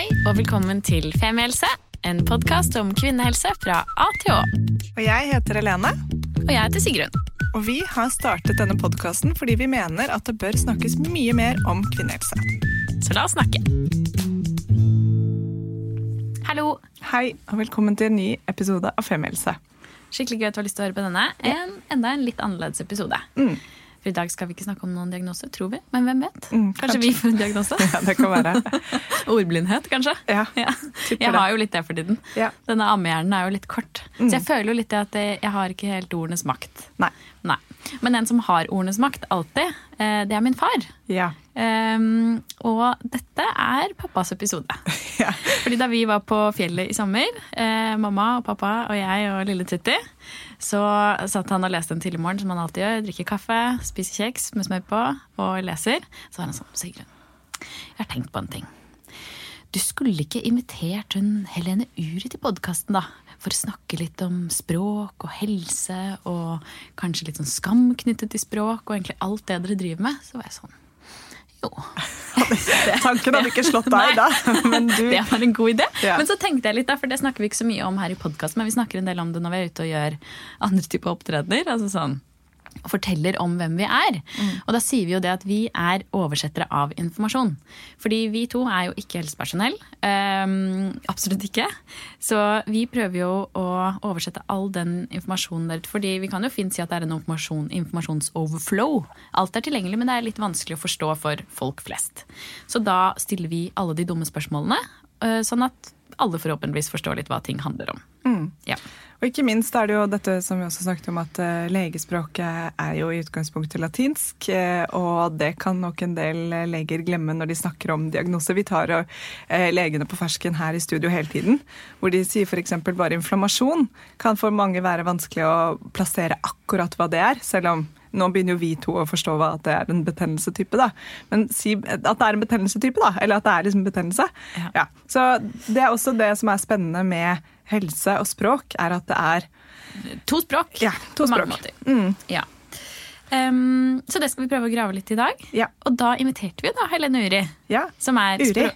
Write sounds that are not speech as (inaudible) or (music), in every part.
Hei og velkommen til Femihelse, en podkast om kvinnehelse fra A til Å. Og jeg heter Helene, Og jeg heter Sigrun. og vi har startet denne podkasten fordi vi mener at det bør snakkes mye mer om kvinnehelse. Så la oss snakke. Hallo. Hei, og velkommen til en ny episode av Femihelse. Skikkelig gøy at du har lyst til å høre på denne. En, enda en litt annerledes episode. Mm. For i dag skal vi ikke snakke om noen diagnose, tror vi. Men hvem vet? Mm, kanskje, kanskje. vi får en diagnose? (laughs) Ja, det kan være. (laughs) Ordblindhet, kanskje? Ja, Ja. Jeg har jo litt det for tiden. Ja. Denne ammehjernen er jo litt kort. Så jeg føler jo litt at jeg har ikke helt ordenes makt. Nei. Nei. Men den som har ordenes makt alltid, eh, det er min far. Ja. Um, og dette er pappas episode. (laughs) Ja. Fordi da vi var på fjellet i sommer, eh, mamma og pappa og jeg og lille Tutti, så satt han og leste en tidlig morgen, som han alltid gjør. Drikker kaffe, spiser kjeks med smør på og leser. Så var han sånn Sigrun, jeg har tenkt på en ting. Du skulle ikke invitert hun Helene Uri til podkasten, da? For å snakke litt om språk og helse og kanskje litt sånn skam knyttet til språk og egentlig alt det dere driver med. Så var jeg sånn Jo. (laughs) Tanken hadde ikke slått deg da, (laughs) men du (laughs) Det var en god idé. Ja. Men så tenkte jeg litt, da, for det snakker vi ikke så mye om her i podkasten, men vi snakker en del om det når vi er ute og gjør andre typer opptredener. altså sånn forteller om hvem vi er. Og da sier vi jo det at vi er oversettere av informasjon. Fordi vi to er jo ikke helsepersonell. Um, absolutt ikke. Så vi prøver jo å oversette all den informasjonen der ute. Fordi vi kan jo fint si at det er en informasjon, informasjonsoverflow. Alt er tilgjengelig, men det er litt vanskelig å forstå for folk flest. Så da stiller vi alle de dumme spørsmålene, uh, sånn at alle forhåpentligvis forstår litt hva ting handler om. Ja. Og ikke minst er det jo dette som vi også snakket om, at eh, legespråket er jo i utgangspunktet latinsk. eh, Og det kan nok en del eh, leger glemme når de snakker om diagnose. Vi tar legene på fersken her i studio hele tiden. Hvor de sier f.eks. bare inflammasjon kan for mange være vanskelig å plassere akkurat hva det er. Selv om nå begynner jo vi to å forstå hva at det er en betennelsetype. da. Men si at det er en betennelsetype, da. Eller at det er liksom betennelse. Ja. Ja. Så det er også det som er spennende med helse og språk, er at det er To språk. Ja, to på mange språk. måter. Mm. Ja. Um, så det skal vi prøve å grave litt i dag. Ja. Og da inviterte vi da Helene Uri, Ja. som er Uri.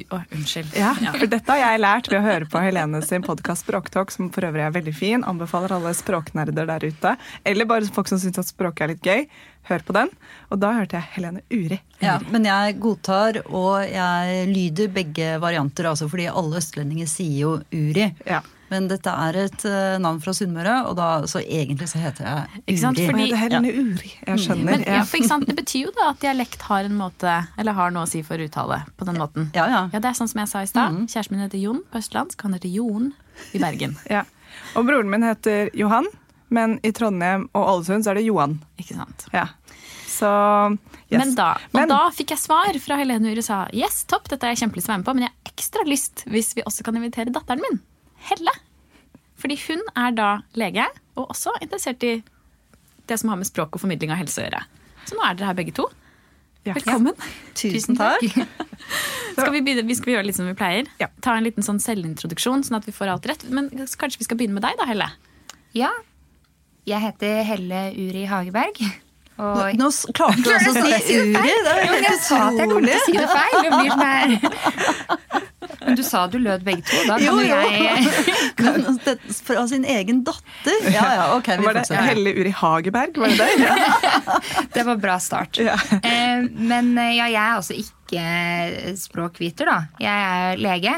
Spro- U unnskyld. Ja, for dette har jeg lært ved å høre på Helene sin podkast Språktalk, som for øvrig er veldig fin. Anbefaler alle språknerder der ute, eller bare folk som syns at språket er litt gøy. Hør på den. Og da hørte jeg Helene Uri. Ja, men jeg godtar, og jeg lyder begge varianter, altså fordi alle østlendinger sier jo Uri. Ja. Men dette er et eh, navn fra Sunnmøre, og da, så egentlig så heter jeg Ikke sant? Uri. Fordi- ja, det er Helene Uri. Jeg skjønner. Men ja, Ja. for ikke sant, Det betyr jo da at dialekt har en måte, eller har noe å si for uttale på den måten. Ja, ja. Ja, Det er sånn som jeg sa i stad. Kjæresten min heter Jon på østlandsk, han heter Jon i Bergen. (laughs) Ja. Og broren min heter Johan, men i Trondheim og Ålesund så er det Johan. Ikke sant? Ja. Så yes. Men da, og Men- da fikk jeg svar fra Helene Uri sa yes, topp, dette har jeg kjempelyst til å være med på, men jeg har ekstra lyst hvis vi også kan invitere datteren min, Helle. Fordi hun er da lege, og også interessert i det som har med språk og formidling av helse å gjøre. Så nå er dere her begge to. Ja. Velkommen. Tusen takk. Skal vi, begynne, vi skal gjøre litt som vi pleier. Ja. Ta en liten sånn selvintroduksjon, sånn at vi får alt rett. Men kanskje vi skal begynne med deg da, Helle? Ja. Jeg heter Helle Uri Hageberg. Og Nå s- klarte du altså å si Uri! Det er Jo, helt jeg sa at jeg kom til å si det feil. Men du sa du lød begge to. Da kan Jo, jo jeg (laughs) Fra sin egen datter? (laughs) Ja, ja, ok, vi Var det fortsetter. Helle Uri Hageberg? Var det det? (laughs) Ja. Det var bra start. Ja. Eh, Men eh, ja, jeg er altså ikke språkviter, da. Jeg er lege.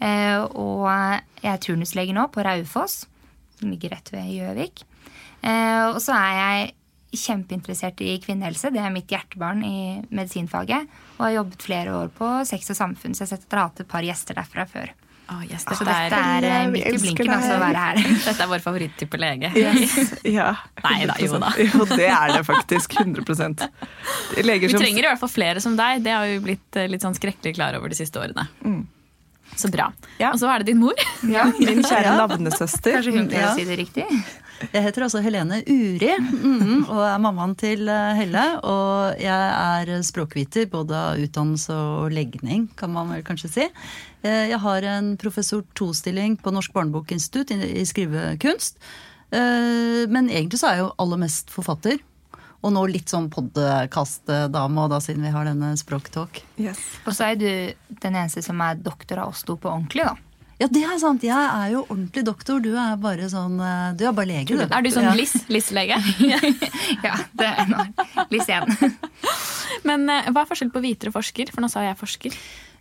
Eh, Og jeg er turnuslege nå på Raufoss, som ligger rett ved Gjøvik. Eh, Og så er jeg kjempeinteressert i kvinnehelse. Det er mitt hjertebarn i medisinfaget. Og har jobbet flere år på sex og samfunn, så jeg har sett at dere har hatt et par gjester derfra før. Oh, yes, Så det dette er, er midt i blinken, altså, å være her. (laughs) dette er vår favoritttype lege. Yes. ja. (laughs) Nei da, jo da. (laughs) Jo, det er det faktisk. 100% Leger Vi som trenger i hvert fall flere som deg. Det har vi blitt eh, litt sånn skrekkelig klar over de siste årene. Så bra. Ja. Og så er det din mor. ja, Min kjære (laughs) Ja. navnesøster. Kanskje hun Ja. å si det riktig? Jeg heter altså Helene Uri mhm, (laughs) og er mammaen til eh, Helle. Og jeg er språkviter, både av utdannelse og legning, kan man vel kanskje si. Eh, Jeg har en professor to-stilling på Norsk barnebokinstitutt i i skrivekunst. Eh, Men egentlig så er jeg jo aller mest forfatter. Og nå litt sånn podkastdame, og da siden vi har denne språktalk. Yes. Og så er du den eneste som er doktor av oss to på ordentlig, da. Ja, det er sant. Jeg er jo ordentlig doktor. Du er bare sånn eh, Du er bare lege, du. Er du sånn. Liss? Liss-lege? (laughs) (laughs) Ja, det er nå Liss igjen. (laughs) Men eh, hva er forskjell på viter og forsker? For nå sa jeg forsker.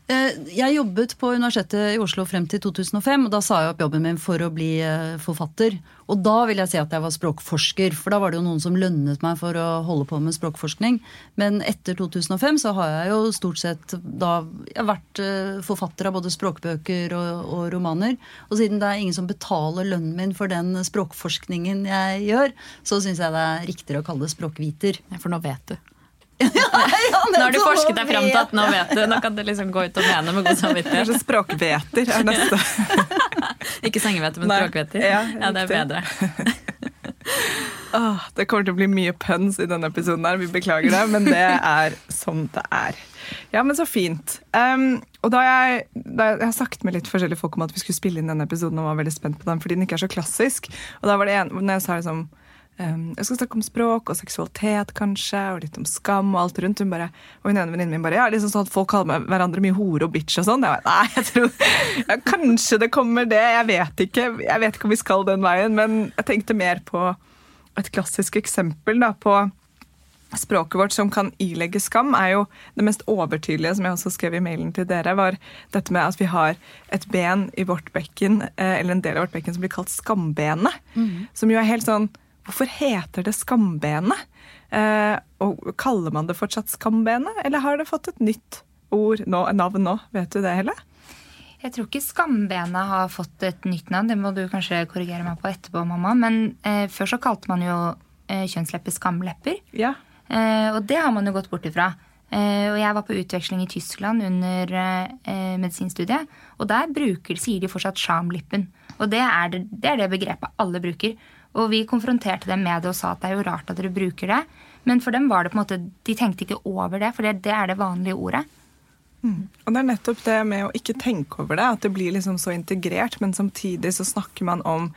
Eh, Jeg jobbet på Universitetet i Oslo frem til 2005, og da sa jeg opp jobben min for å bli eh, forfatter. Og da vil jeg si at jeg var språkforsker, for da var det jo noen som lønnet meg for å holde på med språkforskning. Men etter 2005 så har jeg jo stort sett da jeg har vært eh, forfatter av både språkbøker og, og romaner. Og siden det er ingen som betaler lønnen min for den språkforskningen jeg gjør, så syns jeg det er riktigere å kalle det språkviter. For nå vet du. Nå har du forsket deg fram til at nå vet du. Nå kan du liksom gå ut og mene med god samvittighet. Kanskje språkveter er neste. (laughs) Ikke sengehvete, men språkveter. Ja, Ja, det er bedre. Oh, (laughs) det kommer til å bli mye puns i denne episoden, her, vi beklager det, men det er sånn det er. Ja, men så fint. Um, og da jeg, da jeg har sagt med litt forskjellige folk om at vi skulle spille inn denne episoden, og var veldig spent på den fordi den ikke er så klassisk. Og da var det en, når jeg sa liksom um, Jeg skal snakke om språk og seksualitet, kanskje, og litt om skam og alt rundt. Hun bare, og hun ene venninnen min bare Ja, liksom sånn at folk kaller hverandre mye hore og bitch og sånn. Jeg bare, Nei, jeg tror ja, Kanskje det kommer det. Jeg vet ikke. Jeg vet ikke om vi skal den veien, men jeg tenkte mer på et klassisk eksempel da, på språket vårt som kan ilegge skam, er jo det mest overtydelige, som jeg også skrev i mailen til dere, var dette med at vi har et ben i vårt bekken, eh, eller en del av vårt bekken, som blir kalt skambenet. Som jo er helt sånn Hvorfor heter det skambenet? Eh, og Kaller man det fortsatt skambenet, eller har det fått et nytt ord nå, navn nå? Vet du det, Helle? Jeg tror ikke skambenet har fått et nytt navn. Det må du kanskje korrigere meg på etterpå, mamma. Men eh, før så kalte man jo eh, kjønnslepper skamlepper. Ja. Eh, og det har man jo gått bort ifra. Eh, og jeg var på utveksling i Tyskland under eh, medisinstudiet. Og der bruker, sier de fortsatt shamlippen. Og det er det, det er det begrepet alle bruker. Og vi konfronterte dem med det og sa at det er jo rart at dere bruker det. Men for dem var det på en måte, de tenkte ikke over det, for det, det er det vanlige ordet. Og det er nettopp det med å ikke tenke over det, at det blir liksom så integrert, men samtidig så snakker man om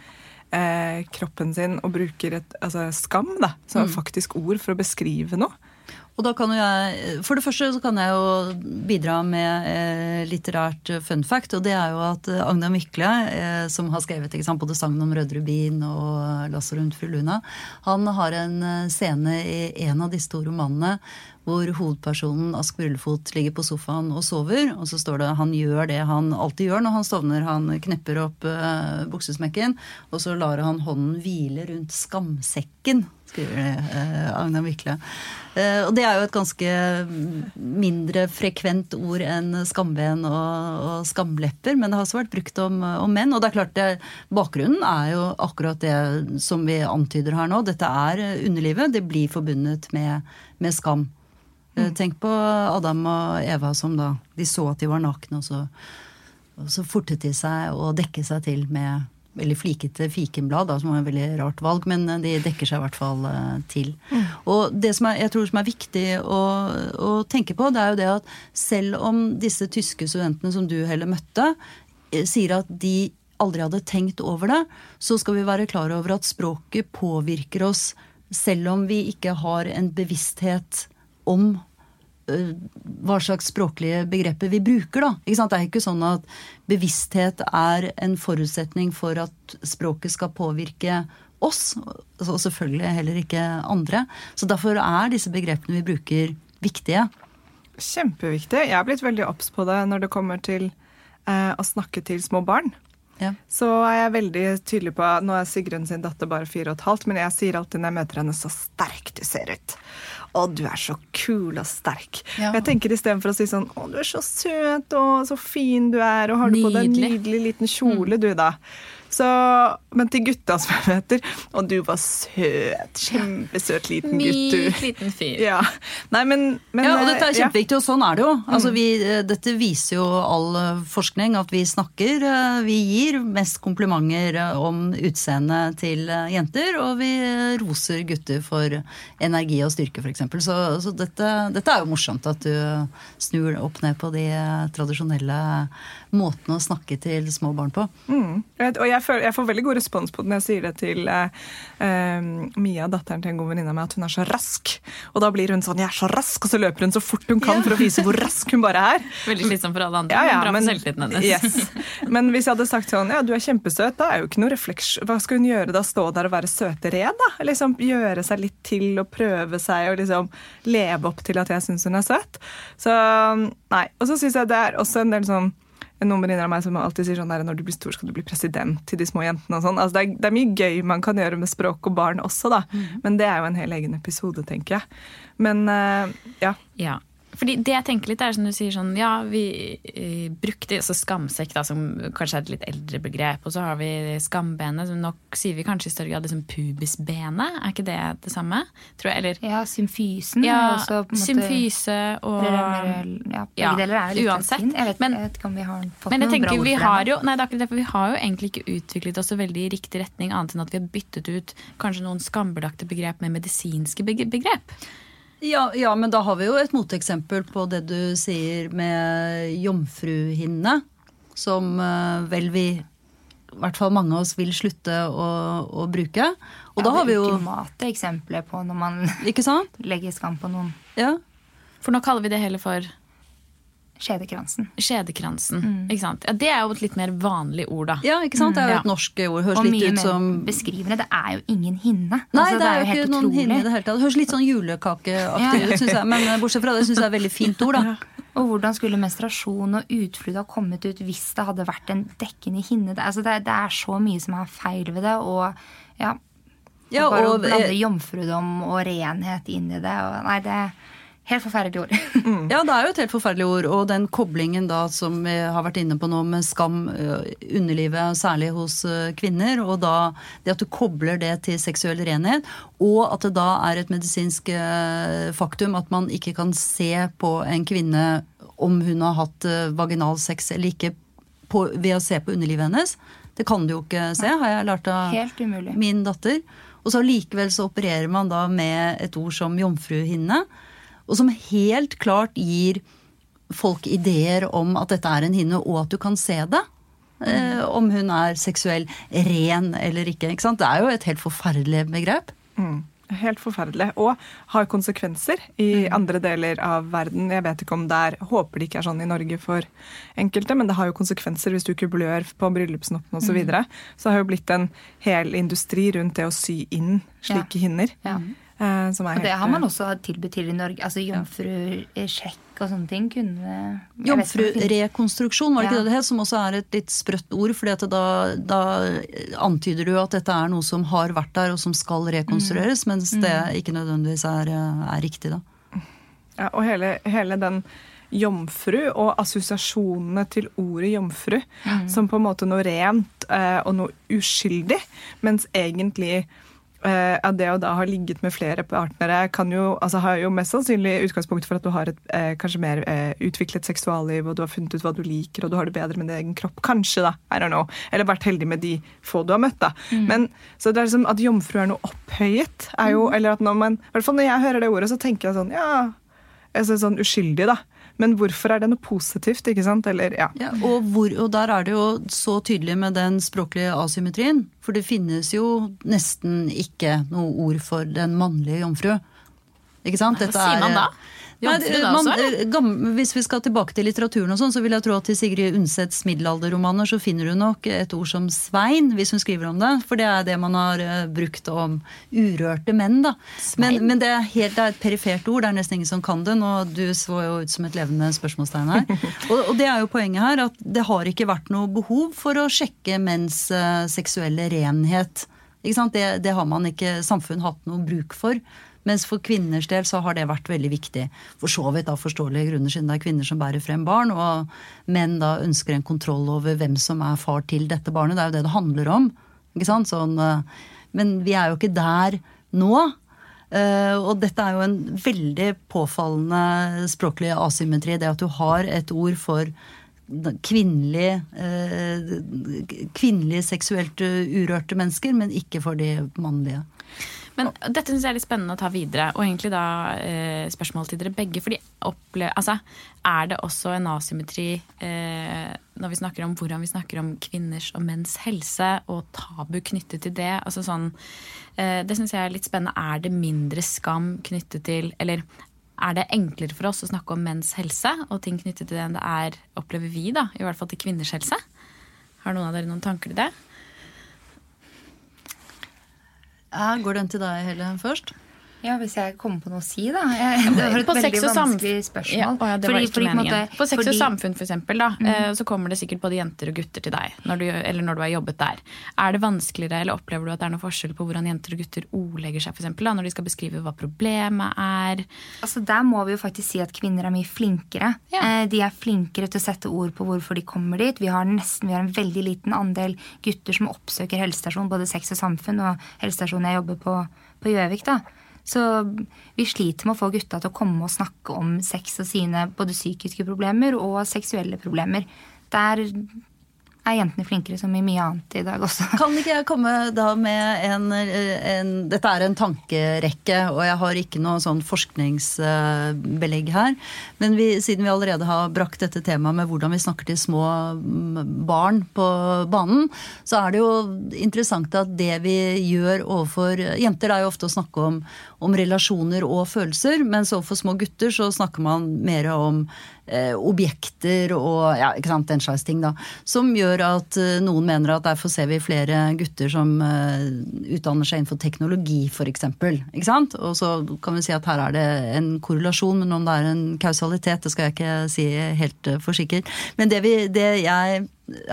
eh, kroppen sin og bruker et altså skam da, som er faktisk ord for å beskrive noe. Og da kan jo jeg, For det første så kan jeg jo bidra med eh, litterært fun fact. Og det er jo at Agne Agna Mykle, eh, som har skrevet ikke sant, både sangen om Rød Rubin og Lasso rundt fru Luna, han har en eh, scene i en av disse to romanene hvor hovedpersonen Ask Brullefot ligger på sofaen og sover. Og så står det han gjør det han alltid gjør når han sovner. Han knepper opp eh, buksesmekken, og så lar han hånden hvile rundt skamsekken, skriver eh, Agna Mykle. Eh, og det er jo et ganske mindre frekvent ord enn skamben og, og skamlepper, men det har også vært brukt om, om menn. Og det er klart det, bakgrunnen er jo akkurat det som vi antyder her nå. Dette er underlivet. Det blir forbundet med, med skam. Eh, Tenk på Adam og Eva som da de så at de var nakne, og så, og så fortet de seg å dekke seg til med veldig flikete fikenblad, da, som var et veldig rart valg, men eh, de dekker seg i hvert fall til. til. Og det som er, jeg tror som er viktig å, å tenke på, det er jo det at selv om disse tyske studentene som du heller møtte, eh, sier at de aldri hadde tenkt over det, så skal vi være klar over at språket påvirker oss selv om vi ikke har en bevissthet om hva slags språklige begreper vi bruker. da. Ikke sant? Det er ikke sånn at bevissthet er en forutsetning for at språket skal påvirke oss, og selvfølgelig heller ikke andre. Så derfor er disse begrepene vi bruker, viktige. Kjempeviktig. Jeg har blitt veldig obs på det når det kommer til eh, å snakke til små barn. Ja. Så er jeg veldig tydelig på Nå er Sigrun sin datter bare fire og et halvt, men jeg sier alltid når jeg møter henne, så sterk du ser ut. Å, du er så kul og sterk. Ja. Jeg tenker Istedenfor å si sånn Å, du er så søt og så fin du er, og har du på deg en Nydelig. nydelig liten kjole, du, da. Så, men til gutta som jeg møter Og du var søt. Kjempesøt liten gutt, Myk liten fyr. Ja. Nei, men, men Ja, og dette er eh, kjempeviktig, og sånn er det jo. Altså, vi, eh, dette viser jo all eh, forskning, at vi snakker Vi gir mest komplimenter om utseendet til jenter, og vi roser gutter for energi og styrke, f.eks. Så, så dette, dette er jo morsomt, at du snur opp ned på de tradisjonelle måtene å snakke til små barn på. Mm. Og jeg- jeg føler, jeg, får veldig god respons på det når jeg sier det til eh, eh, Mia, datteren til en god venninne av meg, at hun er så rask. Og da blir hun sånn 'jeg er så rask', og så løper hun så fort hun kan ja. for å vise hvor rask hun bare er. (laughs) Veldig slitsom for alle andre, ja, ja, men bra for selvtilliten hennes. Yes. Men hvis jeg hadde sagt sånn 'ja, du er kjempesøt', da er jo ikke noe refleks... Hva skal hun gjøre da? Stå der og være søtere da? Liksom Gjøre seg litt til og prøve seg og liksom leve opp til at jeg syns hun er søt. Så nei. Og så syns jeg det er også en del sånn noen venninner av meg som alltid sier sånn der, når du blir stor, skal du bli president til de små jentene. og sånn. Altså, det, det, er, mye gøy man kan gjøre med språk og barn også, da. Mm. Men det er jo en hel egen episode, tenker jeg. Men uh, ja. ja. Fordi det jeg tenker litt er som du sier sånn, ja, vi eh, brukte altså skamsekk, da, som kanskje er et litt eldre begrep. Og så har vi skambenet, som nok sier vi kanskje i større grad liksom pubisbenet. Er ikke det det samme? Tror jeg, eller? Ja, symfysen. Ja, også, symfyse og Ja, begge deler er litt uansett. Jeg vet, men, jeg vet ikke om vi har fått men jeg noen bra ord vi for har jo, nei, det er akkurat det, for vi har jo egentlig ikke utviklet oss så veldig i riktig retning, annet enn at vi har byttet ut kanskje noen skambelagte begrep med medisinske begrep. Ja, ja, men da har vi jo et moteksempel på det du sier med jomfruhinne. Som uh, vel vi, i hvert fall mange av oss, vil slutte å, å bruke. Og ja, da har vi jo Det ultimate eksempelet på når man Ikke sant? (laughs) legger skam på noen. Ja. For nå kaller vi det heller for Skjedekransen. Skjedekransen, mm. ikke sant? Ja, Det er jo et litt mer vanlig ord, da. Ja, ikke sant? Det er jo et norsk ord. Høres og litt ut som Og mye mer beskrivende. Det er jo ingen hinne. Nei, altså, det, er jo ikke noen utrolig. hinne i det hele tatt. Det høres litt sånn julekakeaktig ut, syns jeg. Men eh, bortsett fra det syns jeg er et veldig fint ord, da. (laughs) Og hvordan skulle menstruasjon og utflod ha kommet ut hvis det hadde vært en dekkende hinne? Det, altså, det, det er så mye som er feil ved det. Og ja, ja bare og, å blande jomfrudom og renhet inn i det. Og, nei, det Helt forferdelig ord. mm. Ja, det er jo et helt forferdelig ord. Og den koblingen da som vi har vært inne på nå med skam, underlivet, særlig hos kvinner, og da det at du kobler det til seksuell renhet, og at det da er et medisinsk faktum at man ikke kan se på en kvinne om hun har hatt vaginal sex eller ikke på, ved å se på underlivet hennes. Det kan du jo ikke se, har jeg lært av min datter. Og så likevel så opererer man da med et ord som jomfruhinne og som helt klart gir folk ideer om at dette er en hinne, og at du kan se det. Eh, om hun er seksuell ren eller ikke. ikke? Det er jo et helt forferdelig begrep. Mm. Helt forferdelig. Og har konsekvenser i mm. andre deler av verden. Jeg vet ikke om det er Håper det ikke er sånn i Norge for enkelte, men det har jo konsekvenser hvis du ikke blør på bryllupsnotten osv. Så, videre. mm. så det har jo blitt en hel industri rundt det å sy inn slike ja. hinner. Ja. Eh, og det har man også tilbudt til i Norge. altså Jomfrusjekk og sånne ting. kunne... Jomfrurekonstruksjon, var det ikke det det het? Som også er et litt sprøtt ord. for da, da, antyder du at dette er noe som har vært der og som skal rekonstrueres, mm. mens det mm. ikke nødvendigvis er, er riktig, da. Ja, og hele, hele den jomfru og assosiasjonene til ordet jomfru mm. som på en måte noe rent eh, og noe uskyldig, mens egentlig Uh, det å da ha ligget med flere partnere kan jo, altså, har jo mest sannsynlig utgangspunkt for at du har et uh, kanskje mer uh, utviklet seksualliv, og du har funnet ut hva du liker, og du har det bedre med din egen kropp. Kanskje, da. I don't know. Eller vært heldig med de få du har møtt, da. Mm. Men så det er liksom at jomfru er noe opphøyet, er jo mm. Eller at når man I hvert fall når jeg hører det ordet, så tenker jeg sånn Ja. Altså, sånn uskyldig, da. Men hvorfor er det noe positivt? ikke sant? Eller, ja. ja og, hvor, og, der er det jo så tydelig med den språklige asymmetrien. For det finnes jo nesten ikke noe ord for den mannlige jomfru. Ikke sant? Hva sier man da? Man, eh, hvis vi skal tilbake til litteraturen, og sånn, så vil jeg tro at til Sigrid Undsets middelalderromaner så finner hun nok et ord som svein, hvis hun skriver om det. For det er det man har uh, brukt om urørte menn. da. Men, men det, er helt, det, er et perifert ord, det er nesten ingen som kan det. Og du så jo ut som et levende spørsmålstegn her. (laughs) og, og, det er jo poenget her, at det har ikke vært noe behov for å sjekke menns uh, seksuelle renhet. Det, det, har man ikke samfunn hatt noe bruk for. Mens for kvinners del så har det vært veldig viktig. For så vidt av forståelige grunner, siden det er kvinner som bærer frem barn, og menn da ønsker en kontroll over hvem som er far til dette barnet. Det er jo det det handler om. Ikke sant? Sånn, eh, men vi er jo ikke der nå. Uh, og dette er jo en veldig påfallende språklig asymmetri. Det at du har et ord for kvinnelige, uh, kvinnelige seksuelt urørte mennesker, men ikke for de mannlige. Men dette syns jeg er litt spennende å ta videre. Og egentlig da eh, spørsmål til dere begge. fordi altså, Er det også en asymmetri eh, når vi snakker om hvordan vi snakker om kvinners og menns helse, og tabu knyttet til det? Altså sånn, eh, det syns jeg er litt spennende. Er det mindre skam knyttet til Eller er det enklere for oss å snakke om menns helse og ting knyttet til det enn det er, opplever vi, da, i hvert fall til kvinners helse? Har noen av dere noen tanker til det? Ja, går den til deg, Helle, først? Ja, Hvis jeg kommer på noe å si, da. Jeg, (laughs) det var et På veldig vanskelig spørsmål. Ja, å ja, Fordi- ikke fordi på måte- På sex og samfunn, for eksempel, da, eh, så kommer det sikkert både jenter og gutter til deg når du, eller når du har jobbet der. Er det vanskeligere, eller opplever du at det er noe forskjell på hvordan jenter og gutter ordlegger seg, for eksempel, da, når de skal beskrive hva problemet er? Altså Der må vi jo faktisk si at kvinner er mye flinkere. Ja. Eh, De er flinkere til å sette ord på hvorfor de kommer dit. Vi har nesten vi har en veldig liten andel gutter som oppsøker helsestasjon, både Sex og Samfunn og helsestasjonen jeg jobber på på Gjøvik. da. Så vi sliter med å få gutta til å komme og snakke om sex og sine både psykiske problemer og seksuelle problemer. Der er jentene flinkere som i mye annet i dag også. Kan ikke jeg komme da med en, en Dette er en tankerekke, og jeg har ikke noe sånn forskningsbelegg her. Men vi, siden vi allerede har brakt dette temaet med hvordan vi snakker til små mm, barn på banen, så er det jo interessant at det vi gjør overfor Jenter er jo ofte å snakke om, om relasjoner og følelser, mens overfor små gutter så snakker man mer om objekter og ja, ikke sant, den slags ting. da, Som gjør at eh, noen mener at derfor ser vi flere gutter som eh, utdanner seg innenfor teknologi f.eks. Og så kan vi si at her er det en korrelasjon, men om det er en kausalitet, det skal jeg ikke si helt eh, for sikkert. Men det, vi, det jeg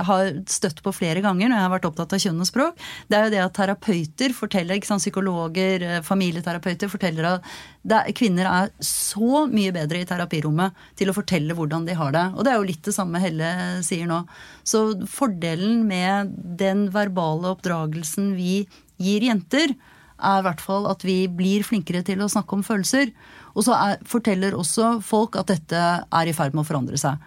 har støtt på flere ganger når jeg har vært opptatt av kjønn og språk, det er jo det at terapeuter forteller, sant, psykologer, eh, familieterapeuter forteller at det er, kvinner er så mye bedre i terapirommet til å fortelle hvordan de har det. Og det er jo litt det samme Helle sier nå. Så fordelen med den verbale oppdragelsen vi gir jenter, er i hvert fall at vi blir flinkere til å snakke om følelser. Og så er, forteller også folk at dette er i ferd med å forandre seg.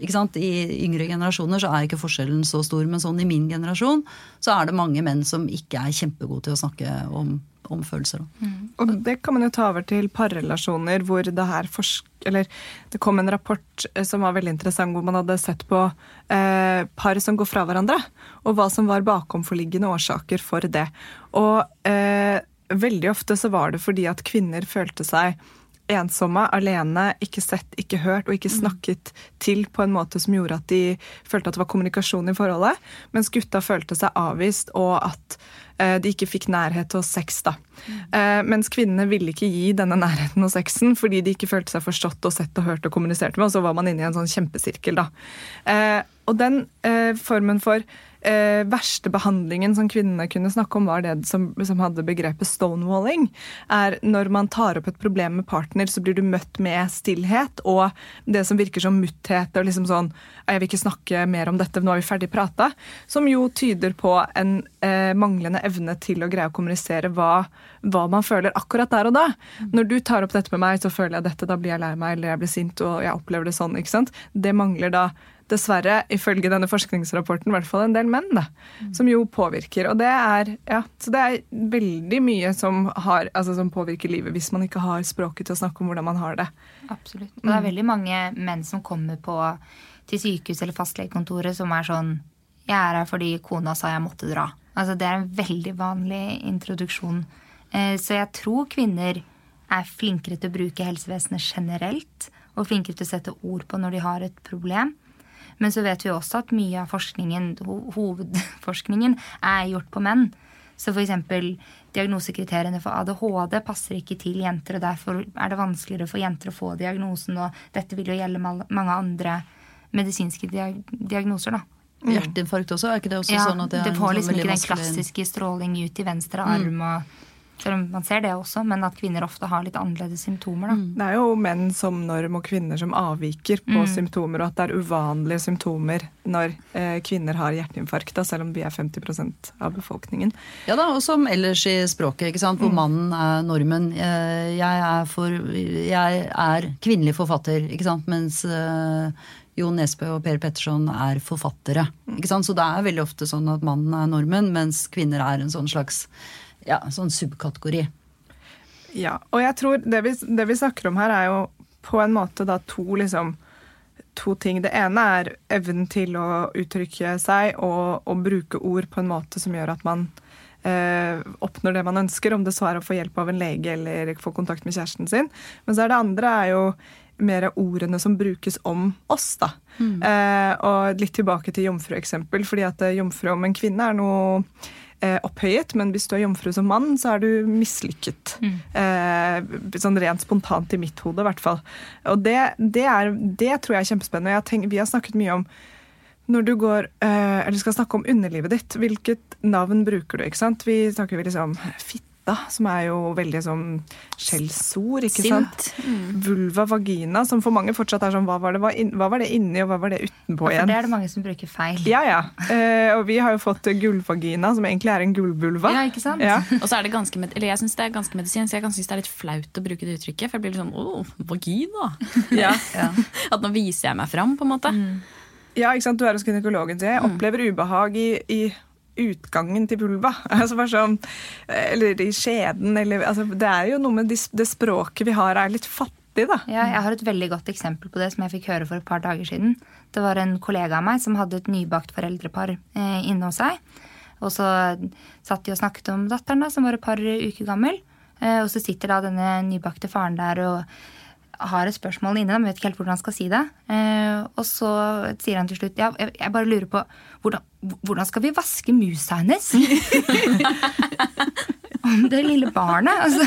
I yngre generasjoner så er ikke forskjellen så stor, men sånn i min generasjon så er det mange menn som ikke er kjempegode til å snakke om, om følelser. Og det kan man jo ta over til parrelasjoner, hvor det her forsk... Eller det kom en rapport eh, som var veldig interessant, hvor man hadde sett på eh, par som går fra hverandre, og hva som var bakomforliggende årsaker for det. Og eh, veldig ofte så var det fordi at kvinner følte seg ensomme, alene, ikke sett, ikke hørt og ikke snakket til på en måte som gjorde at de følte at det var kommunikasjon i forholdet, mens gutta følte seg avvist og at eh, de ikke fikk nærhet og sex. da. Eh, mens kvinnene ville ikke gi denne nærheten og sexen fordi de ikke følte seg forstått og sett og hørt og kommunisert med, og så var man inne i en sånn kjempesirkel. da. Eh, og den eh, formen for eh, verste som kvinnene kunne snakke om, var det som, som hadde begrepet stonewalling. Er når man tar opp et problem med partner, så blir du møtt med stillhet og det som virker som mutthet og liksom sånn Jeg vil ikke snakke mer om dette, nå er vi ferdig prata. Som jo tyder på en eh, manglende evne til å greie å kommunisere hva, hva man føler akkurat der og da. Når du tar opp dette med meg, så føler jeg dette, da blir jeg lei meg eller jeg blir sint og jeg opplever det sånn. ikke sant? Det mangler da dessverre, ifølge denne forskningsrapporten, i hvert fall en del menn, da, som jo påvirker. Og det er, ja, så det er veldig mye som, har, altså, som påvirker livet hvis man ikke har språket til å snakke om hvordan man har det. Absolutt. Og det er veldig mange menn som kommer på, til sykehus eller fastlegekontoret som er sånn Jeg er her fordi kona sa jeg måtte dra. Altså Det er en veldig vanlig introduksjon. Eh, Så jeg tror kvinner er flinkere til å bruke helsevesenet generelt. Og flinkere til å sette ord på når de har et problem. Men så vet vi også at mye av forskningen, ho- hovedforskningen er gjort på menn. Så f.eks. diagnosekriteriene for ADHD passer ikke til jenter, og derfor er det vanskeligere for jenter å få diagnosen, og dette vil jo gjelde mange andre medisinske diag diagnoser, da. Hjerteinfarkt også, er ikke det også Ja, sånn at det, det får liksom ikke den klassiske stråling ut i venstre arm og Selv om man ser det også, men at kvinner ofte har litt annerledes symptomer, da. Det er jo menn som norm og kvinner som avviker på symptomer, og at det er uvanlige symptomer når eh, kvinner har hjerteinfarkt, da, selv om vi er 50% av befolkningen. Ja da, og som ellers i språket, ikke sant? hvor mannen er normen. Eh, Jeg er, for, jeg er kvinnelig forfatter, ikke sant? mens eh, Jo Nesbø og Per Petterson er forfattere. Ikke sant? Så det er veldig ofte sånn at mannen er normen, mens kvinner er en sånn slags ja, sånn subkategori. Ja, og jeg tror det vi, det vi snakker om her, er jo på en måte da to liksom to ting. Det ene er evnen til å uttrykke seg og, og bruke ord på en måte som gjør at man eh, oppnår det man ønsker, om det så er å få hjelp av en lege eller få kontakt med kjæresten sin. Men så er det andre er jo mer ordene som brukes om oss, da. Eh, og litt tilbake til jomfrueksempel, fordi at eh, jomfru om en kvinne er noe opphøyet, men hvis du er jomfru som mann, så er du mislykket. Eh, sånn rent spontant i mitt hode, i hvert fall. Og det, det, er, det tror jeg er kjempespennende. Jeg tenker, vi har snakket mye om når du går, eh, eller skal snakke om underlivet ditt, hvilket navn bruker du? ikke sant? Vi snakker vi liksom fitta, som er jo veldig sånn skjellsord, ikke sant? Vulva, vagina, som for mange fortsatt er sånn hva var det, hva var det inni, og hva var det utenpå For igjen? det er det mange som bruker feil. Ja, ja. Eh, og vi har jo fått gullvagina, som egentlig er en gullvulva. Ja, ikke sant? Ja. Og så er det ganske, med- eller jeg syns det er ganske medisinsk. Jeg kan synes det er litt flaut å bruke det uttrykket. For jeg blir litt sånn åh, vagina. Ja. (laughs) At nå viser jeg meg fram, på en måte. Ja, ikke sant? Du er hos gynekologen, så jeg opplever ubehag i, i utgangen til vulva. (laughs) Altså bare sånn, eller i skjeden, eller altså, Det er jo noe med de, det språket vi har, er litt fattig, da. Ja, jeg har et veldig godt eksempel på det som jeg fikk høre for et par dager siden. Det var en kollega av meg som hadde et nybakt foreldrepar eh, inne hos seg. Og så satt de og snakket om datteren, da, som var et par uker gammel. Eh, og så sitter da denne nybakte faren der og har et spørsmål inne, men vet ikke helt hvordan han skal si det. Eh, og så sier han til slutt ja, jeg, bare lurer på hvordan, hvordan skal vi vaske musa hennes? (laughs) Det lille barnet. Altså.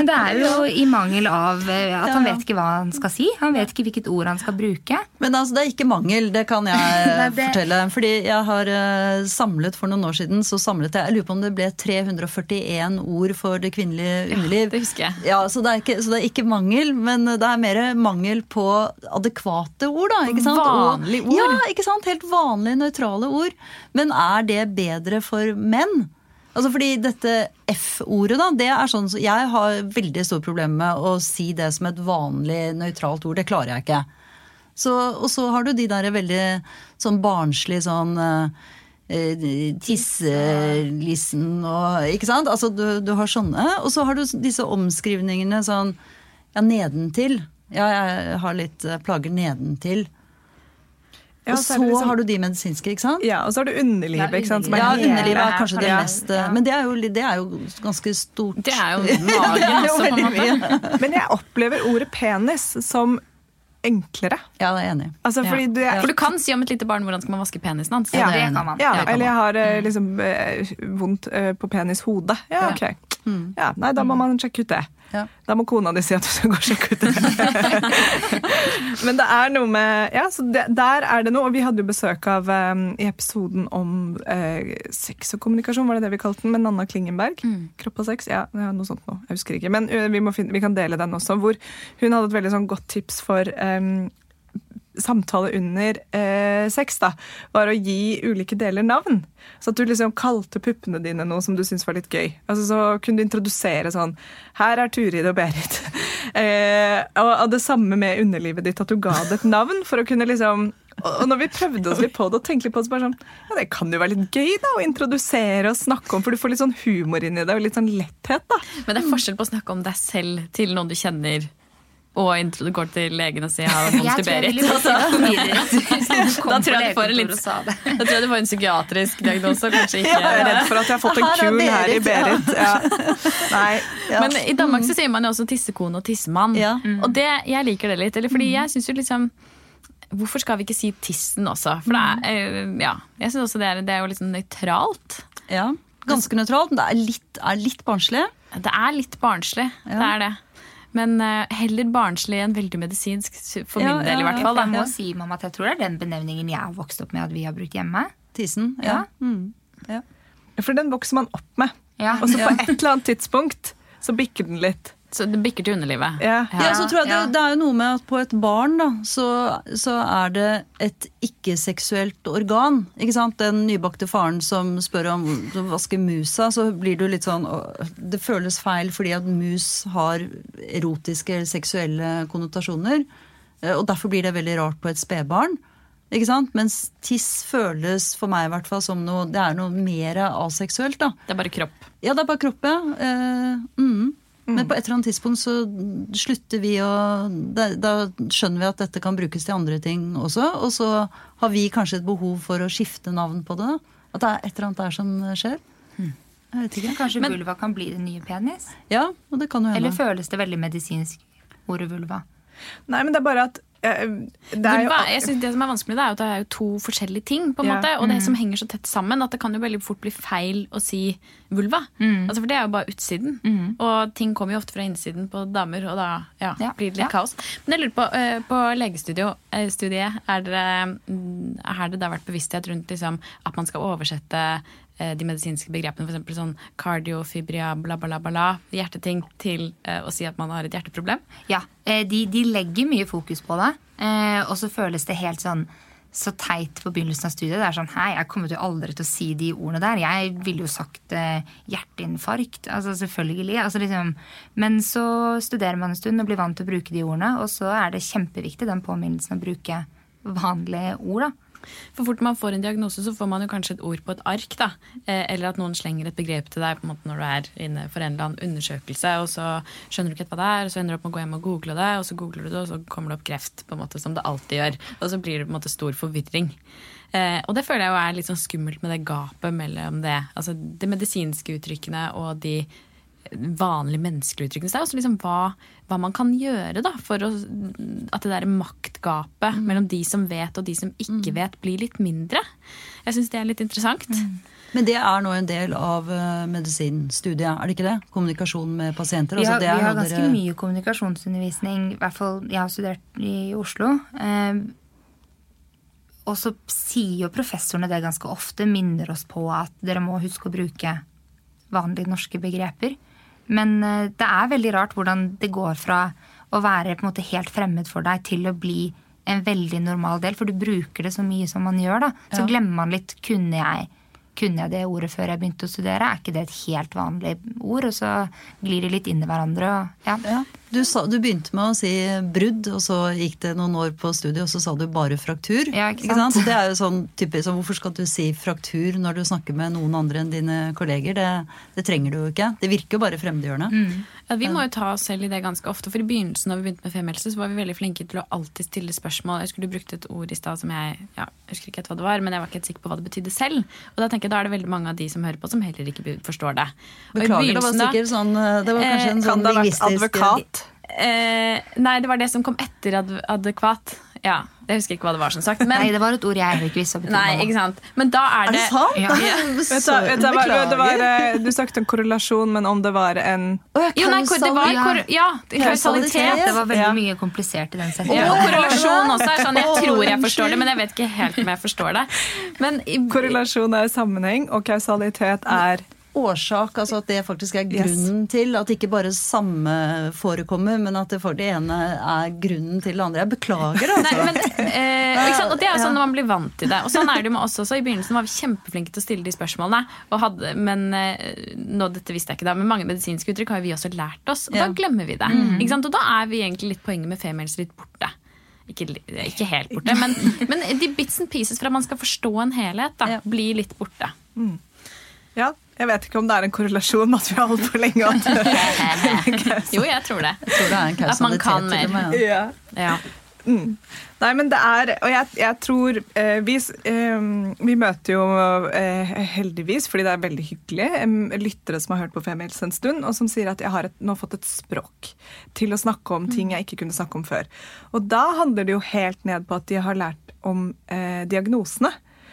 Men det er jo i mangel av eh, at han Ja, ja. vet ikke hva han skal si. Han vet ikke hvilket ord han skal bruke. Men altså, det er ikke mangel, det kan jeg (laughs) Nei, det- fortelle. Fordi jeg har eh, samlet for noen år siden, så samlet jeg Jeg lurer på om det ble 341 ord for det kvinnelige underliv. det husker jeg. Ja, så det, er ikke, så det er ikke mangel, men det er mer mangel på adekvate ord. da, ikke sant? Vanlige ord. Ja, ikke sant? Helt vanlige, nøytrale ord. Men er det bedre for menn? Altså fordi dette F-ordet, da, det er sånn Jeg har veldig store problemer med å si det som et vanlig nøytralt ord. Det klarer jeg ikke. Så, og så har du de der veldig sånn barnslige sånn eh, Tisselissen og Ikke sant? Altså du, du har sånne. Og så har du disse omskrivningene sånn Ja, nedentil. Ja, jeg har litt eh, plager nedentil. Ja, og så så liksom- har du de medisinske, ikke sant? Ja, og så har du underlivet, ikke sant? som er Ja, underlivet er kanskje det mest eh, Ja. Men det er, jo, det er jo ganske stort. Det er jo er (laughs) magen jo også, på en måte. (laughs) Men jeg opplever ordet penis som enklere. Ja, det er jeg enig i. Altså, Ja. du er For du kan si om et lite barn hvordan skal man vaske penisen hans. Ja, det det enig. kan man. Ja, eller jeg har eh, liksom eh, vondt på penishodet. Ja, Ja. ok. Ja, nei, da må man sjekke ut det. Ja. Da må kona di si at du skal gå og sjekke ut det. (laughs) Men det er noe med Ja, så det, der er det noe. Og vi hadde jo besøk av um, i episoden om uh, sex og kommunikasjon, var det det vi kalte den, med Nanna Klingenberg. Kropp og sex. Ja, ja, noe sånt noe. Jeg husker ikke. Men uh, vi, finne, vi kan dele den også. Hvor hun hadde et veldig sånn godt tips for eh, samtale under eh, sex, da, var å gi ulike deler navn. Så at du liksom kalte puppene dine noe som du syntes var litt gøy. Altså Så kunne du introdusere sånn Her er Turid og Berit. (laughs) eh, og, og det samme med underlivet ditt, at du ga det et navn for å kunne liksom og når vi prøvde oss litt på det og tenkte litt på det, så bare sånn Ja, det kan jo være litt gøy da, å introdusere og snakke om, for du får litt sånn humor inn i det, og litt sånn letthet, da. Men det er forskjell på å snakke om deg selv til noen du kjenner, og går til legen og sier 'jeg har vondt i Berit'. Altså, (laughs) Da tror jeg du får en litt- det. Da tror jeg du får en psykiatrisk diagnose, kanskje ikke Jeg er redd for at jeg har fått en kul her i Berit. Ja. Nei. Ja. Men i Danmark så sier man jo også tissekone og tissemann. Ja. Og det, jeg liker det litt. Eller fordi jeg synes jo liksom Hvorfor skal vi ikke si tissen også? For det er, eh, ja, jeg synes også det er, det er jo liksom nøytralt. Ja, Ganske nøytralt, men det er litt, er litt barnslig. Det er litt barnslig. Det er det. Men eh, heller barnslig enn veldig medisinsk, for Ja, min del i hvert fall. Da. Jeg må si mamma, at jeg tror det er den benevningen jeg har vokst opp med at vi har brukt hjemme. Tisen, Ja. Ja. Mm. ja. For den vokser man opp med. Ja. Og så på et eller annet tidspunkt så bikker den litt. Så det bikker til underlivet. Ja. Ja, så tror jeg det, det er jo noe med at på et barn da, så, så er det et ikke-seksuelt organ. Ikke sant? Den nybakte faren som spør om å vaske musa, så blir du litt sånn Det føles feil fordi at mus har erotiske eller seksuelle konnotasjoner. eh, Og derfor blir det veldig rart på et spedbarn. Ikke sant? Mens tiss føles for meg i hvert fall som noe Det er noe mer aseksuelt, da. Det er bare kropp. Ja, det er bare kropp, ja. Eh, mm. Men på et eller annet tidspunkt så slutter vi å da, da skjønner vi at dette kan brukes til andre ting også. Og så har vi kanskje et behov for å skifte navn på det. At det er et eller annet der som skjer. Jeg vet ikke. Kanskje Men- vulva kan bli den nye penis? Ja, og det kan jo hende. Eller føles det veldig medisinsk, ordet vulva? Nei, men det er bare at det jo, Vulva, jeg synes Det som er vanskelig det, er at det er to forskjellige ting. på en Ja. måte, Og det som henger så tett sammen at det kan jo veldig fort bli feil å si vulva. Altså For det er jo bare utsiden. Og ting kommer jo ofte fra innsiden på damer, og da ja, Ja, blir det litt kaos. Men jeg lurer på, eh, på legestudiet, er, det, er mm, det da vært bevissthet rundt liksom, at man skal oversette eh, de medisinske begrepene, f.eks. sånn kardiofibria, bla, bla, bla, bla, hjerteting, til eh, å si at man har et hjerteproblem? Ja, eh, de, de legger mye fokus på det. eh, Og så føles det helt sånn så teit på begynnelsen av studiet. Det er sånn, hei, Jeg kommer jo aldri til å si de ordene der. Jeg ville jo sagt eh, hjerteinfarkt. altså Selvfølgelig. altså liksom, Men så studerer man en stund og blir vant til å bruke de ordene. Og så er det kjempeviktig den påminnelsen å bruke vanlige ord. da. For fort man får en diagnose, så får man jo kanskje et ord på et ark. da. Eh, eller at noen slenger et begrep til deg på en måte når du er inne for en eller annen undersøkelse, og så skjønner du ikke hva det er, og så ender du opp med å gå hjem og google det, og så googler du det, og så kommer det opp kreft, på en måte som det alltid gjør. Og så blir det på en måte stor forvirring. Eh, og det føler jeg jo er litt sånn skummelt med det gapet mellom det, altså de medisinske uttrykkene og de vanlige menneskelig uttrykk. Det er også liksom hva, hva man kan gjøre da, for å, at det der maktgapet mellom de som vet og de som ikke vet, blir litt mindre. Jeg syns det er litt interessant. Men det er nå en del av eh, medisinstudiet, er det ikke det? Kommunikasjon med pasienter. Vi altså, har, det er vi har ganske dere- mye kommunikasjonsundervisning. I hvert fall jeg har studert i Oslo. Eh, og så sier jo professorene det ganske ofte, minner oss på at dere må huske å bruke vanlige norske begreper. Men eh, det er veldig rart hvordan det går fra å være på en måte helt fremmed for deg til å bli en veldig normal del. For du bruker det så mye som man gjør. da. Så Ja. glemmer man litt kunne jeg, kunne jeg det ordet før jeg begynte å studere. Er ikke det et helt vanlig ord? Og så glir de litt inn i hverandre. Og, ja. Ja. Du, sa, du begynte med å si brudd, og så gikk det noen år på studiet, og så sa du bare fraktur. Ja, ikke sant? Det er jo sånn typisk, så Hvorfor skal du si fraktur når du snakker med noen andre enn dine kolleger? Det, det trenger du jo ikke. Det virker jo bare fremmedgjørende. Ja, vi må jo ta oss selv i det ganske ofte. For i begynnelsen når vi begynte med femhelse, så var vi veldig flinke til å alltid stille spørsmål. Jeg husker du brukte et ord i stad som jeg ja, jeg husker ikke helt hva det var, men jeg var ikke helt sikker på hva det betydde selv. Og da tenker jeg da er det veldig mange av de som hører på, som heller ikke forstår det. Beklager, det var sikkert sånn Det var kanskje en kan sånn det ha vært lingvistisk advokat? Eh, nei, det var det som kom etter ad adekvat. Ja, Jeg husker ikke hva det var, som sagt. Men, Nei, det var et ord jeg ikke visste hva betydde. nei, ikke sant? Men da er Er det det sant? Ja. (laughs) Vet du, det var, Beklager. eh, du snakket om korrelasjon, men om det var en oh, ja, Jo, nei, det var kor ja, Kausalitet. kausalitet. Det var veldig mye komplisert i den setningen. og korrelasjon også er sånn, Jeg tror jeg forstår det, men jeg vet ikke helt om jeg forstår det. Men i, Korrelasjon er sammenheng, og kausalitet er årsak, altså at det faktisk er Yes. grunnen til at ikke bare samme forekommer, men at det for det ene er grunnen til det andre. Jeg beklager, Nei, altså. men, eh, sant? Og det er jo sånn når man blir vant til det. Og sånn er det jo med oss også. I begynnelsen var vi kjempeflinke til å stille de spørsmålene. Og hadde, men eh, nå, dette visste jeg ikke da, men mange medisinske uttrykk har jo vi også lært oss. Og Ja. da glemmer vi det. Ikke sant? Og da er vi egentlig litt poenget med femihelse litt borte. Ikke, ikke helt borte, (laughs) men, men de bits and pieces for at man skal forstå en helhet, da, Ja. blir litt borte. Ja, jeg vet ikke om det er en korrelasjon med at vi har holdt på lenge. (laughs) Jo, jeg tror det. Jeg tror det er en At man kan og med. ja. Ja. Nei, men det er Og jeg, jeg tror eh, vi, eh, vi møter jo eh, heldigvis, fordi det er veldig hyggelig, lyttere som har hørt på Femihelse en stund, og som sier at jeg har et, nå fått et språk til å snakke om ting jeg ikke kunne snakke om før. Og da handler det jo helt ned på at de har lært om eh,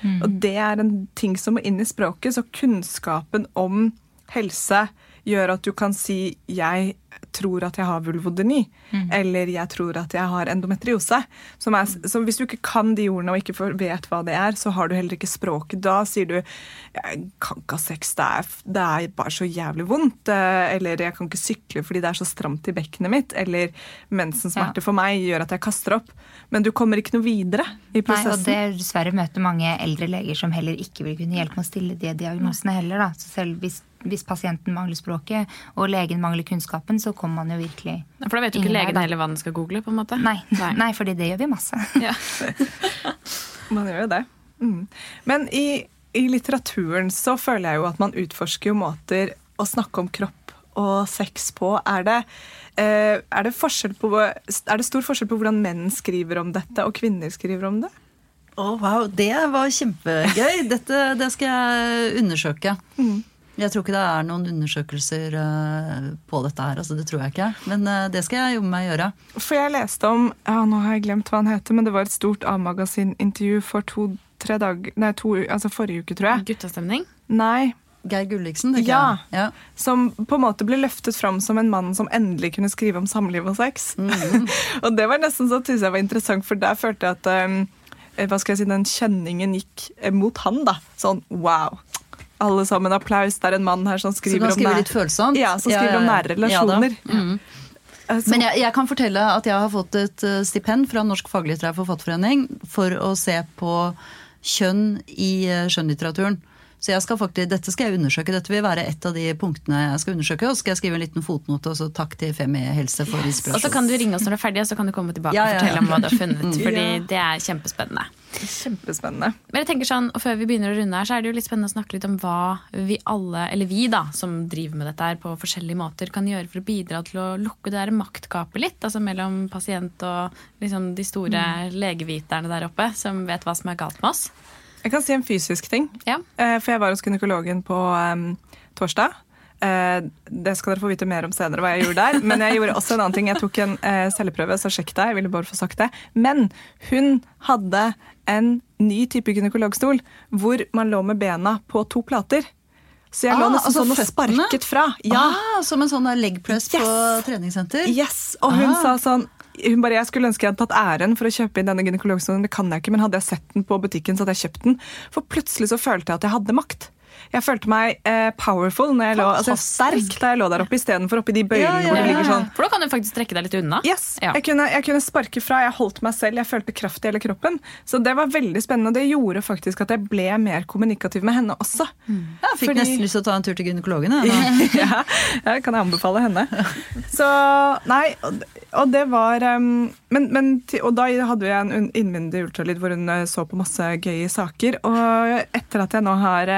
diagnosene. Og det er en ting som må inn i språket, så kunnskapen om helse gjør at du kan si 'jeg tror at jeg har vulvodyni', eller 'jeg tror at jeg har endometriose'. Som er, så hvis du ikke kan de ordene og ikke vet hva det er, så har du heller ikke språket. Da sier du 'jeg kan ikke ha sex, det er, det er bare så jævlig vondt', eh, eller 'jeg kan ikke sykle fordi det er så stramt i bekkenet mitt', eller 'mensensmerter Ja. for meg gjør at jeg kaster opp'. Men du kommer ikke noe videre i prosessen. Nei, og det dessverre møter mange eldre leger som heller ikke vil kunne hjelpe med å stille de diagnosene heller. Da. Så selv hvis, hvis pasienten mangler språket og legen mangler kunnskapen, så kommer man jo virkelig For da vet jo ikke legen heller hva den skal google. på en måte. Nei, nei. fordi det gjør vi masse. Ja. (laughs) Man gjør jo det. Mm. Men i, i litteraturen så føler jeg jo at man utforsker jo måter å snakke om kropp og sex på. Er det, eh, er, det på, er det stor forskjell på hvordan menn skriver om dette, og kvinner skriver om det? Å, wow, det var kjempegøy. Dette det skal jeg undersøke. Jeg tror ikke det er noen undersøkelser eh, på dette her. altså Det tror jeg ikke. Men eh, det skal jeg jobbe med å gjøre. For jeg leste om ja, Nå har jeg glemt hva han heter, men det var et stort A-magasin-intervju for to-tre dager Nei, to, altså forrige uke, tror jeg. Guttastemning. Nei. Geir Gulliksen, tenker Ja. jeg. Ja. Som på en måte ble løftet fram som en mann som endelig kunne skrive om samliv og sex. (laughs) og det var nesten så synes jeg var interessant, for der følte jeg at um, hva skal jeg si, den kjenningen gikk mot han. da. Sånn wow. Alle sammen applaus. Det er en mann her som skriver kan om nær- litt. Ja, som skriver om nære relasjoner. Ja. Mm. Eh, Men jeg, jeg kan fortelle at jeg har fått et eh, stipend fra Norsk faglitterær forfatterforening for å se på kjønn i eh, skjønnlitteraturen. Så jeg skal faktisk, dette skal jeg undersøke. Dette vil være et av de punktene jeg skal undersøke. Og så skal jeg skrive en liten fotnote, og så takk til Femi Helse for Og så kan du ringe oss når du er ferdig, og så kan du komme tilbake Ja, og ja, og fortelle om hva du har funnet. Fordi Ja. det er kjempespennende. Kjempespennende. Men jeg tenker sånn, og Før vi begynner å runde her, så er det jo litt spennende å snakke litt om hva vi alle, eller vi da, som driver med dette her på forskjellige måter, kan gjøre for å bidra til å lukke det der maktgapet litt. Altså mellom pasient og liksom de store legeviterne der oppe, som vet hva som er galt med oss. Jeg kan si en fysisk ting. Ja. Eh, For jeg var hos gynekologen på um, torsdag. Eh, det skal dere få vite mer om senere hva jeg gjorde der. Men jeg gjorde også en annen ting. Jeg tok en eh, celleprøve, så sjekk deg. Jeg ville bare få sagt det. Men hun hadde en ny type gynekologstol hvor man lå med bena på to plater. Så jeg lå Ah, nesten altså sånn og sparket fra. Ja. Ah, som en sånn der leg press på treningssenter? Yes, Og hun Ah. sa sånn hun bare, Jeg skulle ønske jeg hadde tatt æren for å kjøpe inn denne gynekologstolen. Det kan jeg ikke, men hadde jeg sett den på butikken, så hadde jeg kjøpt den. For plutselig så følte jeg at jeg hadde makt. Jeg følte meg eh, powerful når jeg lå, altså sterk da jeg lå der oppe, istedenfor oppi de bøylene Ja, ja, hvor det ligger sånn. For da kan du faktisk trekke deg litt unna. Yes, Ja. jeg, kunne, jeg kunne sparke fra, jeg holdt meg selv, jeg følte kraft i hele kroppen. Så det var veldig spennende, og det gjorde faktisk at jeg ble mer kommunikativ med henne også. Jeg fikk Fordi- nesten lyst til å ta en tur til gynekologen. (laughs) ja, det kan jeg anbefale henne. Så, nei, og, og det var um, men, men, Og da hadde jeg en innvendig ultralyd hvor hun eh, så på masse gøye saker. Og etter at jeg nå har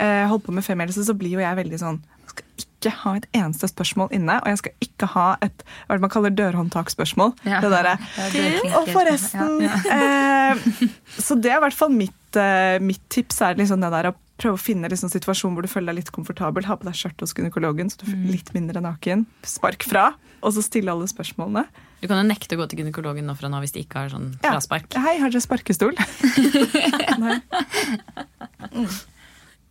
eh, holdt på med femihelse, så blir jo jeg veldig sånn Jeg skal ikke ha et eneste spørsmål inne, og jeg skal ikke ha et hva man kaller dørhåndtakspørsmål. Ja. Det derre Ja, er Og forresten eh, Så det er i hvert fall mitt, eh, mitt tips. er liksom det der å prøve å finne liksom situasjon hvor du føler deg litt komfortabel. Ha på deg skjørt hos gynekologen, så du føler litt mindre naken. Spark fra, og så stille alle spørsmålene. Du kan jo nekte å gå til gynekologen nå fra nå hvis de ikke har sånn Ja. fraspark. Hei, har dere sparkestol? (laughs) Nei.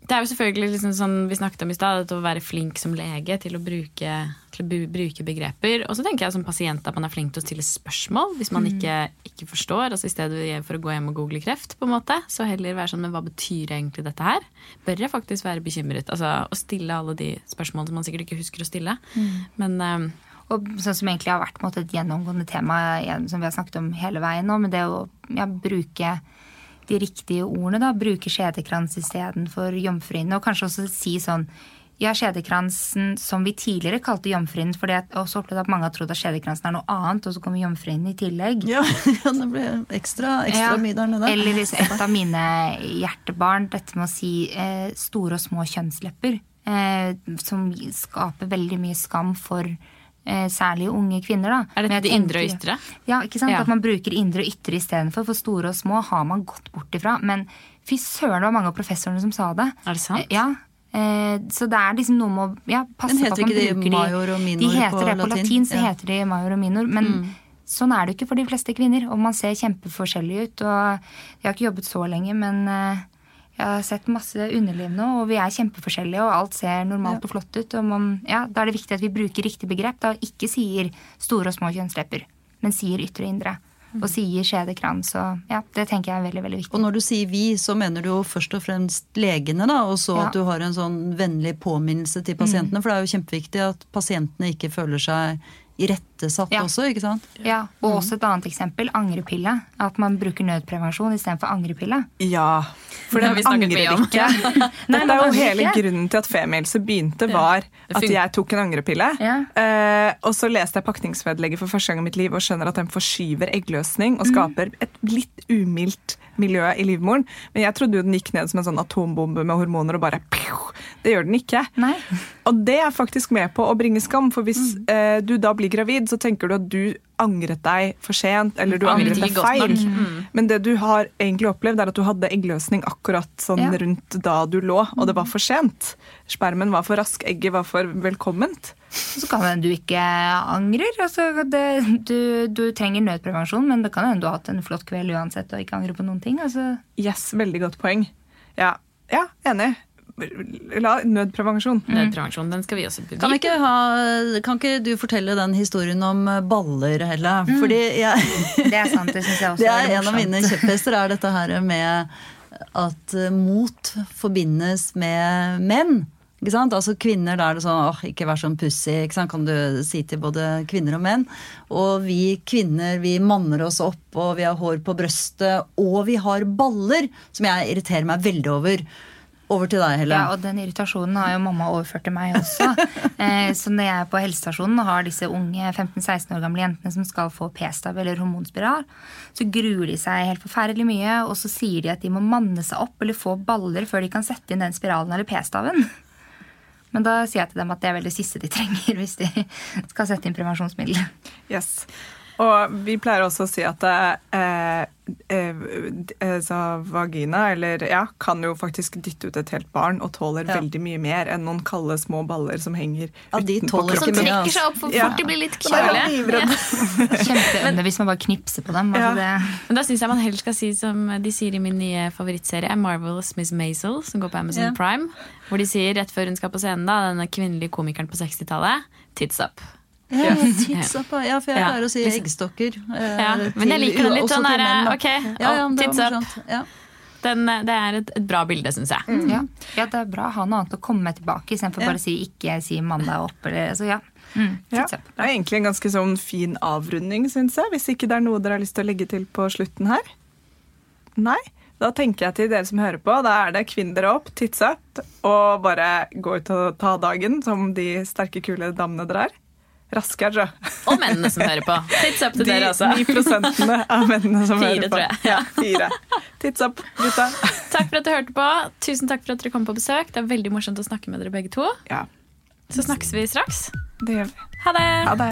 Det er jo selvfølgelig liksom sånn vi snakket om i stad, å være flink som lege til å bruke, til å bruke begreper. Og så tenker jeg som pasient at man er flink til å stille spørsmål hvis man ikke, ikke forstår. altså I stedet for å gå hjem og google kreft, på en måte, så heller være sånn Men hva betyr egentlig dette her? Bør jeg faktisk være bekymret? Altså Å stille alle de spørsmålene som man sikkert ikke husker å stille. Men Um, Og sånn som egentlig har vært måte, et gjennomgående tema som vi har snakket om hele veien nå, men det å ja, bruke de riktige ordene, da, bruke skjedekrans istedenfor jomfruhinne, og kanskje også si sånn ja, skjedekransen som vi tidligere kalte jomfruhinnen, for jeg har også opplevd at mange har trodd at skjedekransen er noe annet, og så kommer jomfruhinnen i tillegg. Ja, (laughs) ja, det ble ekstra, ekstra Ja. mye der nede. Eller (laughs) et av mine hjertebarn, dette med å si eh, store og små kjønnslepper. Eh, som skaper veldig mye skam for særlig unge kvinner. Da. er det dette jeg de indre og ytre? Ja, ikke sant? Ja. At man bruker indre og ytre istedenfor. For store og små har man gått bort ifra. Men fy søren, det var mange av professorene som sa det. Er det sant? Eh, Ja. Eh, så det er liksom noe med å ja, passe på at man bruker de major og minor De heter på det på latin? latin, så Ja. heter de major og minor. Men sånn er det jo ikke for de fleste kvinner. Og man ser kjempeforskjellig ut. Og jeg har ikke jobbet så lenge, men eh, jeg har sett masse underliv nå, og vi er kjempeforskjellige, og alt ser normalt og flott ut. Og man, ja, da er det viktig at vi bruker riktig begrep, da ikke sier store og små kjønnslepper, men sier ytre og indre. Og sier skjedekrans. Og ja, det tenker jeg er veldig, veldig viktig. Og når du sier vi, så mener du jo først og fremst legene, da, og så Ja. at du har en sånn vennlig påminnelse til pasientene. For det er jo kjempeviktig at pasientene ikke føler seg irettesatt Ja. også, ikke sant? Ja, Og også et annet eksempel, angrepille. At man bruker nødprevensjon istedenfor angrepille. Ja. For Det har den vi snakket angrer mye om. ikke. (laughs) Nei, Dette er jo hele grunnen til at Femihelse begynte, var at jeg tok en angrepille. Ja. Eh, og så leste jeg pakningsvedlegget for første gang i mitt liv og skjønner at den forskyver eggløsning Mm. og skaper et litt umildt miljø i livmoren. Men jeg trodde jo den gikk ned som en sånn atombombe med hormoner og bare pju, Det gjør den ikke. Nei. Og det er faktisk med på å bringe skam, for hvis Mm. eh, du da blir gravid, så tenker du at du angret deg for sent, eller du Angret angret deg feil. Mm. Men det du har egentlig opplevd, er at du hadde eggløsning akkurat sånn Ja. rundt da du lå, og det var for sent. Spermen var for rask, egget var for velkomment. Så kan det hende du ikke angrer. Altså, det, du, du trenger nødprevensjon, men det kan hende du har hatt en flott kveld uansett og ikke angrer på noen ting. Altså. Yes, veldig godt poeng. Ja, ja enig. La nødprevensjon. Nødprevensjon, den skal vi også Kan, ikke ha, kan ikke du fortelle den historien om eh, baller, Helle? Fordi jeg, Det er sant, det syns jeg også (laughs) det er er en av mine kjepphester, er dette her med at eh, mot forbindes med menn. Ikke sant? Altså Kvinner, da er det sånn åh, ikke vær sånn sant? kan du si til både kvinner og menn. Og vi kvinner vi manner oss opp, og vi har hår på brøstet, og vi har baller, som jeg irriterer meg veldig over. Over til deg, Helle. Ja, og den irritasjonen har jo mamma overført til meg også. (laughs) Eh, så når jeg er på helsestasjonen og har disse unge 15-16 år gamle jentene som skal få p-stav eller hormonspiral, så gruer de seg helt forferdelig mye, og så sier de at de må manne seg opp eller få baller før de kan sette inn den spiralen eller p-staven. Men da sier jeg til dem at det er vel det siste de trenger hvis de skal sette inn prevensjonsmiddel. Yes. Og vi pleier også å si at eh, eh, eh, så vagina eller, ja, kan jo faktisk dytte ut et helt barn og tåler Ja. veldig mye mer enn noen kalde små baller som henger Ja, de utenpå tåler Som kroppen. mye. trekker seg opp for Ja. fort, de blir litt kjølige. livredd. (laughs) Hvis man bare knipser på dem. Altså Ja. det, Men da syns jeg man heller skal si som de sier i min nye favorittserie, Marvelous Miss Maisel, som går på Amazon Ja. Prime. Hvor de sier rett før hun skal på scenen, da, denne kvinnelige komikeren på 60-tallet, tits up. Ja, ja, for jeg Ja, pleier å si liksom. eggstokker. eh, Ja, men jeg liker den litt sånn til der, ok, Ja, ja, tits up. Ja. Den, det er et, et bra bilde, syns jeg. ja. ja, det er bra å ha noe annet å komme med tilbake istedenfor Ja. bare å si ikke si mann deg opp. Eller, altså, ja. Mm, Ja, det er egentlig en ganske sånn fin avrunding, syns jeg. Hvis ikke det er noe dere har lyst til å legge til på slutten her. Nei? Da tenker jeg til dere som hører på, da er det kvinn dere opp, tits up, og bare gå ut og ta dagen som de sterke, kule damene dere er. Raske er. Og mennene som hører på. Tits up til De dere også. ni prosentene av mennene som Fire, hører på. Fire, tror jeg. Ja, fire. Tits up, gutta. Takk for at du hørte på. Tusen takk for at dere kom på besøk. Det er veldig morsomt å snakke med dere begge to. Ja, Så snakkes vi straks. det gjør vi. Ha det! Ha det.